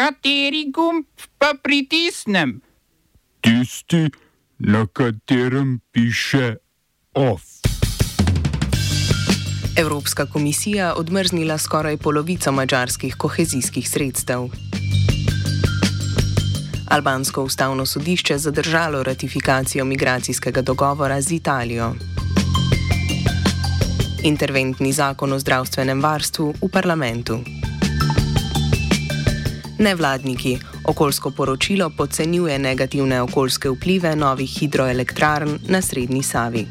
Kateri gumb pa pritisnem? Tisti, na katerem piše OF. Evropska komisija odmrznila skoraj polovico mačarskih kohezijskih sredstev. Albansko ustavno sodišče zadržalo ratifikacijo migracijskega dogovora z Italijo. Interventni zakon o zdravstvenem varstvu v parlamentu. Nevladniki. Okoljsko poročilo podcenjuje negativne okoljske vplive novih hidroelektrarn na Srednji Savi.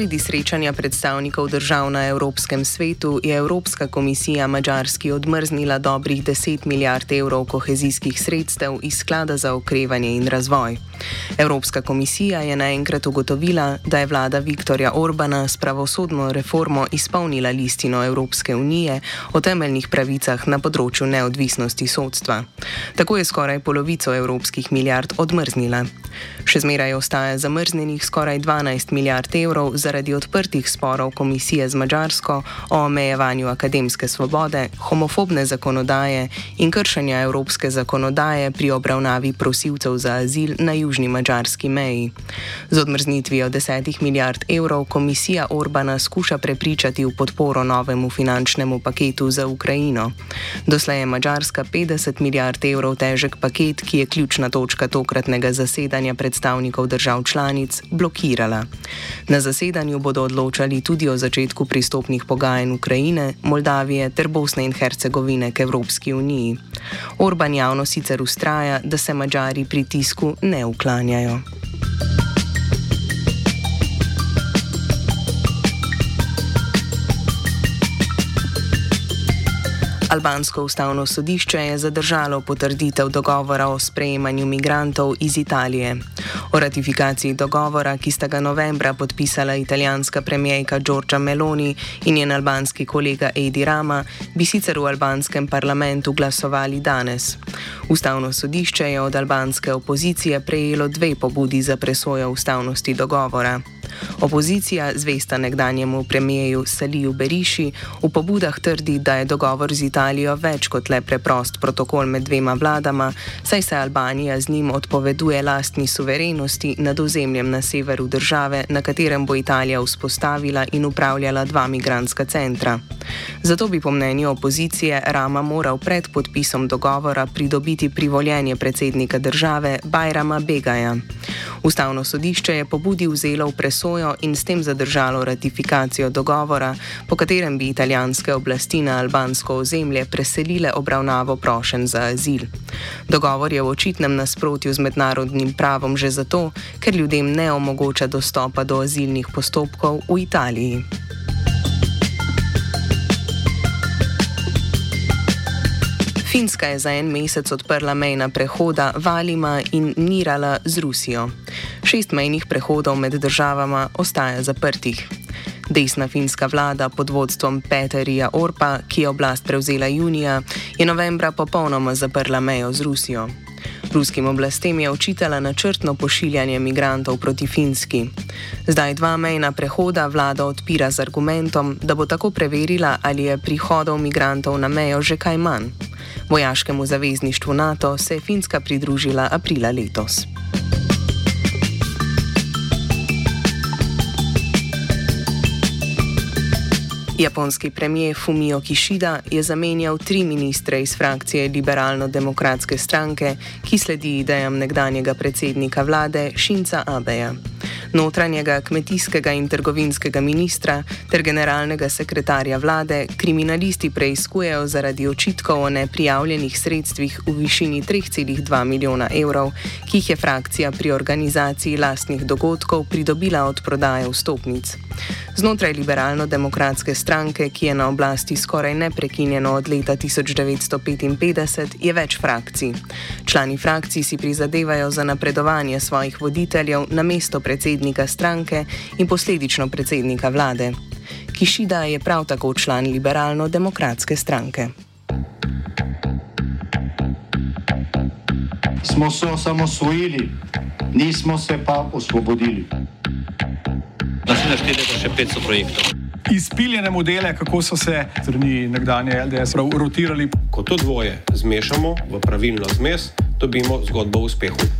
Sredi srečanja predstavnikov držav na Evropskem svetu je Evropska komisija Mačarski odmrznila dobrih 10 milijard evrov kohezijskih sredstev iz sklada za okrevanje in razvoj. Evropska komisija je naenkrat ugotovila, da je vlada Viktorja Orbana s pravosodno reformo izpolnila listino Evropske unije o temeljnih pravicah na področju neodvisnosti sodstva. Tako je skoraj polovico evropskih milijard odmrznila. Še zmeraj ostaja zamrznjenih skoraj 12 milijard evrov zaradi odprtih sporov komisije z Mačarsko o omejevanju akademske svobode, homofobne zakonodaje in kršenja evropske zakonodaje pri obravnavi prosilcev za azil na južni mačarski meji. Z odmrznitvijo 10 milijard evrov komisija Orbana skuša prepričati v podporo novemu finančnemu paketu za Ukrajino. Doslej je Mačarska 50 milijard evrov težek paket, ki je ključna točka tokratnega zasedanja predstavnikov držav članic, blokirala. Na zasedanju bodo odločali tudi o začetku pristopnih pogajanj Ukrajine, Moldavije ter Bosne in Hercegovine k Evropski uniji. Orban javno sicer ustraja, da se Mačari pritisku ne uklanjajo. Albansko ustavno sodišče je zadržalo potrditev dogovora o sprejemanju migrantov iz Italije. O ratifikaciji dogovora, ki sta ga novembra podpisala italijanska premijejka Giorgia Meloni in njen albanski kolega Edi Rama, bi sicer v albanskem parlamentu glasovali danes. Ustavno sodišče je od albanske opozicije prejelo dve pobudi za presojo ustavnosti dogovora. Opozicija, zvesta nekdanjemu premijeju Saliju Beriši, v pobudah trdi, da je dogovor z Italijo več kot le preprost protokol med dvema vladama, saj se Albanija z njim odpoveduje lastni suverenosti nad ozemljem na severu države, na katerem bo Italija vzpostavila in upravljala dva migranska centra. Zato bi po mnenju opozicije Rama moral pred podpisom dogovora pridobiti privoljenje predsednika države Bajrama Begaja. Ustavno sodišče je pobudi vzelo v presojo in s tem zadržalo ratifikacijo dogovora, po katerem bi italijanske oblasti na albansko ozemlje preselile obravnavo prošen za azil. Dogovor je v očitnem nasprotju z mednarodnim pravom že zato, ker ljudem ne omogoča dostopa do azilnih postopkov v Italiji. Finska je za en mesec odprla mejna prehoda Valima in Nirala z Rusijo. Šest mejnih prehodov med državama ostaja zaprtih. Desna finska vlada pod vodstvom Peterija Orpa, ki je oblast prevzela junija, je novembra popolnoma zaprla mejo z Rusijo. Ruskim oblastem je očitala načrtno pošiljanje migrantov proti Finski. Zdaj dva mejna prehoda vlada odpira z argumentom, da bo tako preverila, ali je prihodov migrantov na mejo že kaj manj. Vojaškemu zavezništvu NATO se je Finska pridružila aprila letos. Japonski premijer Fumio Kishida je zamenjal tri ministre iz frakcije Liberalno-demokratske stranke, ki sledi idejam nekdanjega predsednika vlade Šinca Abeja notranjega kmetijskega in trgovinskega ministra ter generalnega sekretarja vlade kriminalisti preizkujejo zaradi očitkov o neprijavljenih sredstvih v višini 3,2 milijona evrov, ki jih je frakcija pri organizaciji lastnih dogodkov pridobila od prodaje vstopnic. Znotraj liberalno-demokratske stranke, ki je na oblasti skoraj neprekinjeno od leta 1955, je več frakcij. Člani frakcij si prizadevajo za napredovanje svojih voditeljev na mesto predsednika stranke in posledično predsednika vlade. Kišida je prav tako član liberalno-demokratske stranke. Smo se osamosvojili, nismo se pa osvobodili. Naslednje število je še 500 projektov. izpiljene modele, kako so se strani nekdanje LDS rotirali. Ko to dvoje zmešamo v pravilno zmes, dobimo zgodbo o uspehu.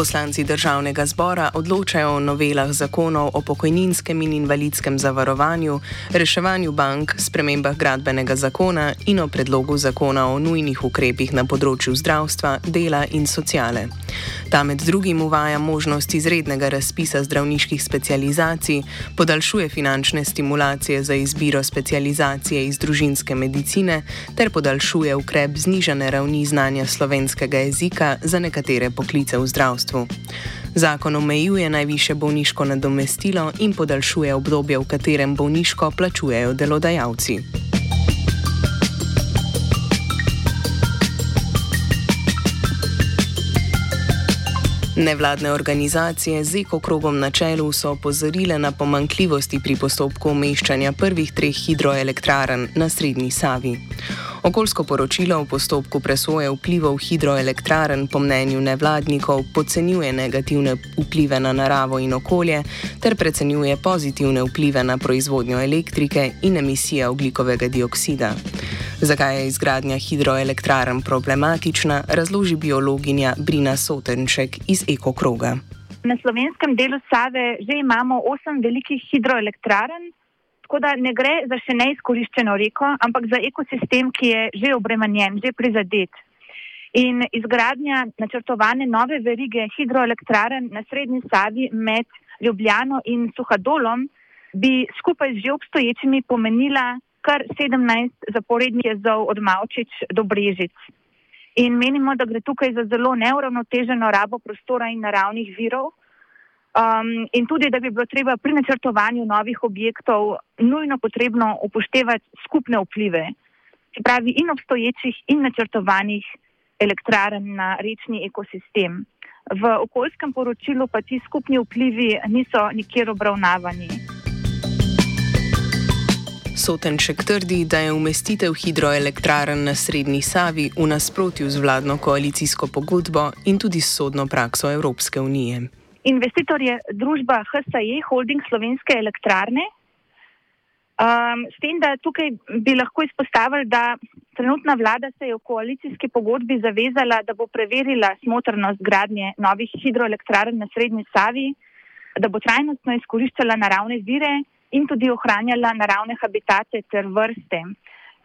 Poslanci državnega zbora odločajo o novelah zakonov o pokojninskem in invalidskem zavarovanju, reševanju bank, spremembah gradbenega zakona in o predlogu zakona o nujnih ukrepih na področju zdravstva, dela in sociale. Ta med drugim uvaja možnost izrednega razpisa zdravniških specializacij, podaljšuje finančne stimulacije za izbiro specializacije iz družinske medicine ter podaljšuje ukrep znižane ravni znanja slovenskega jezika za nekatere poklice v zdravstvu. Zakon omejuje najviše bolniško nadomestilo in podaljšuje obdobje, v katerem bolniško plačujejo delodajalci. Nevladne organizacije z ekokrogom na čelu so opozorile na pomankljivosti pri postopku umeščanja prvih treh hidroelektrarn na Srednji Savi. Okoljsko poročilo v postopku presoje vplivov hidroelektrarn po mnenju nevladnikov podcenjuje negativne vplive na naravo in okolje ter precenjuje pozitivne vplive na proizvodnjo elektrike in emisije oglikovega dioksida. Zakaj je izgradnja hidroelektrarn problematična, razloži biologinja Brina Sotenček iz Ekokroga. Na slovenskem delu Save že imamo osem velikih hidroelektrarn, tako da ne gre za še neizkoriščeno reko, ampak za ekosistem, ki je že obremenjen, že prizadet. In izgradnja načrtovane nove verige hidroelektrarn na srednji Savi med Ljubljano in Suhadolom bi skupaj z že obstoječimi pomenila kar 17 zaporednih jezov od Mavčič do Brežic. In menimo, da gre tukaj za zelo neuravnoteženo rabo prostora in naravnih virov. Um, in tudi, da bi bilo treba pri načrtovanju novih objektov nujno potrebno upoštevati skupne vplive, se pravi in obstoječih in načrtovanih elektrarn na rečni ekosistem. V okoljskem poročilu pa ti skupni vplivi niso nikjer obravnavani. Sotenček trdi, da je umestitev hidroelektrarn na Srednji Savi v nasprotju z vladno koalicijsko pogodbo in tudi s sodno prakso Evropske unije. Investitor je družba HSE, holding slovenske elektrarne. Um, s tem, da tukaj bi lahko izpostavili, da trenutna vlada se je v koalicijski pogodbi zavezala, da bo preverila smotrnost gradnje novih hidroelektrarn na Srednji Savi, da bo trajnostno izkoriščala naravne vire in tudi ohranjala naravne habitate ter vrste.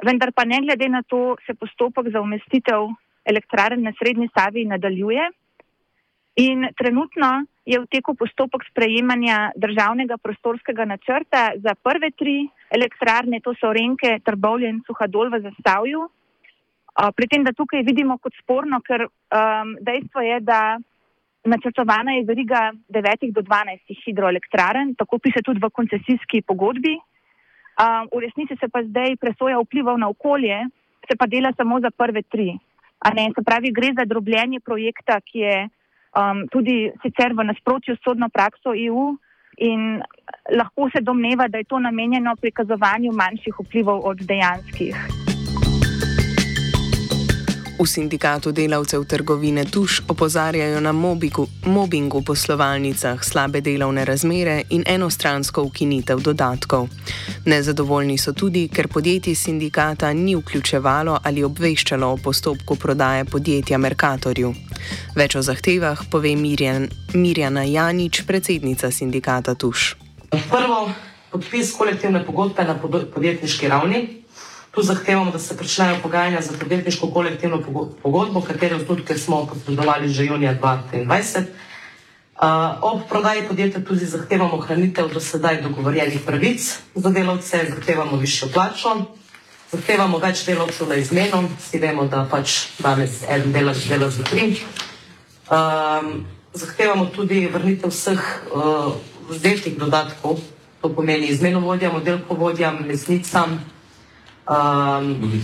Vendar pa ne glede na to, se postopek za umestitev elektrarn na Srednji Savi nadaljuje. In trenutno je v teku postopek sprejemanja državnega prostorskega načrta za prve tri elektrarne, to so Renke, Trbovlje in Suhadol v zastavju. Pri tem, da tukaj vidimo kot sporno, ker um, dejstvo je, da načrtovana je veriga 9 do 12 hidroelektrarn, tako piše tudi v koncesijski pogodbi. Um, v resnici se pa zdaj presoja vplivov na okolje, se pa dela samo za prve tri. Se pravi, gre za drobljenje projekta, ki je um, tudi sicer v nasprotju s sodno prakso EU in lahko se domneva, da je to namenjeno prikazovanju manjših vplivov od dejanskih. V sindikatu delavcev trgovine Tuš opozarjajo na mobiku, mobbing v poslovalnicah, slabe delovne razmere in enostransko ukinitev dodatkov. Nezadovoljni so tudi, ker podjetje sindikata ni vključevalo ali obveščalo o postopku prodaje podjetja Merkatorju. Več o zahtevah pove Mirjan, Mirjana Janič, predsednica sindikata Tuš. Prvo, podpis kolektivne pogodbe na podjetniški ravni. Tu zahtevamo, da se začnejo pogajanja za podjetniško kolektivno pogodbo, katero tudi smo posredovali že junija 2023. Uh, ob prodaji podjetja tudi zahtevamo ohranitev do sedaj dogovorjenih pravic za delavce, zahtevamo višjo plačo, zahtevamo več delavcev na izmeno, vsi vemo, da pač danes en delavec dela za tri. Um, zahtevamo tudi vrnitev vseh uh, vzdetih dodatkov, to pomeni izmeno vodjam, oddelkovodjam, mesnicam, um,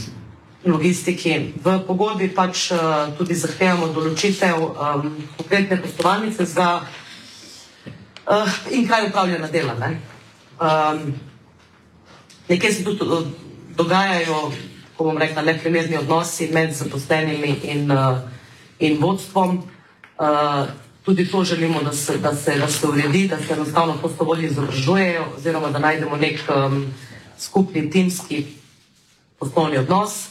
logistiki. V pogodbi pač uh, tudi zahtevamo določitev um, konkretne poslovalnice za uh, in kaj upravljena dela. Ne? Um, nekje se tudi uh, dogajajo, ko bom rekla, neprimerni odnosi med zaposlenimi in, uh, in vodstvom. Uh, tudi to želimo, da se, da se, da se uredi, da se enostavno prostovoljni izobražujejo, oziroma da najdemo nek um, skupni timski poslovni odnos.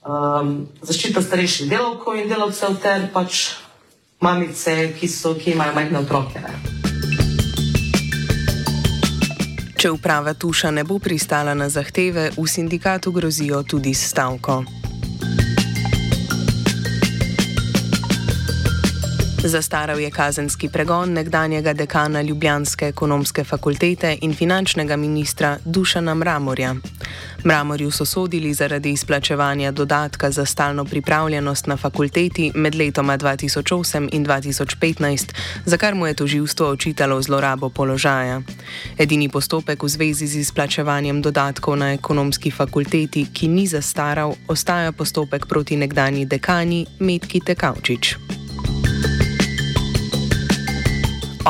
Um, zaščita starejših delavcev in delavcev ter pač mamice, ki, so, ki imajo majhne otroke. Ne. Če uprava Tuša ne bo pristala na zahteve, v sindikatu grozijo tudi stavko. Zastaral je kazenski pregon nekdanjega dekana Ljubljanske ekonomske fakultete in finančnega ministra Dušana Mramorja. Mramorju so sodili zaradi izplačevanja dodatka za stalno pripravljenost na fakulteti med letoma 2008 in 2015, za kar mu je toživstvo očitalo zlorabo položaja. Edini postopek v zvezi z izplačevanjem dodatkov na ekonomski fakulteti, ki ni zastaral, ostaja postopek proti nekdani dekani Metki Tekavčič.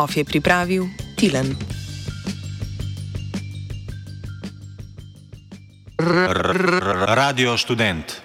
Of je pripravil Tilen. Radio študent.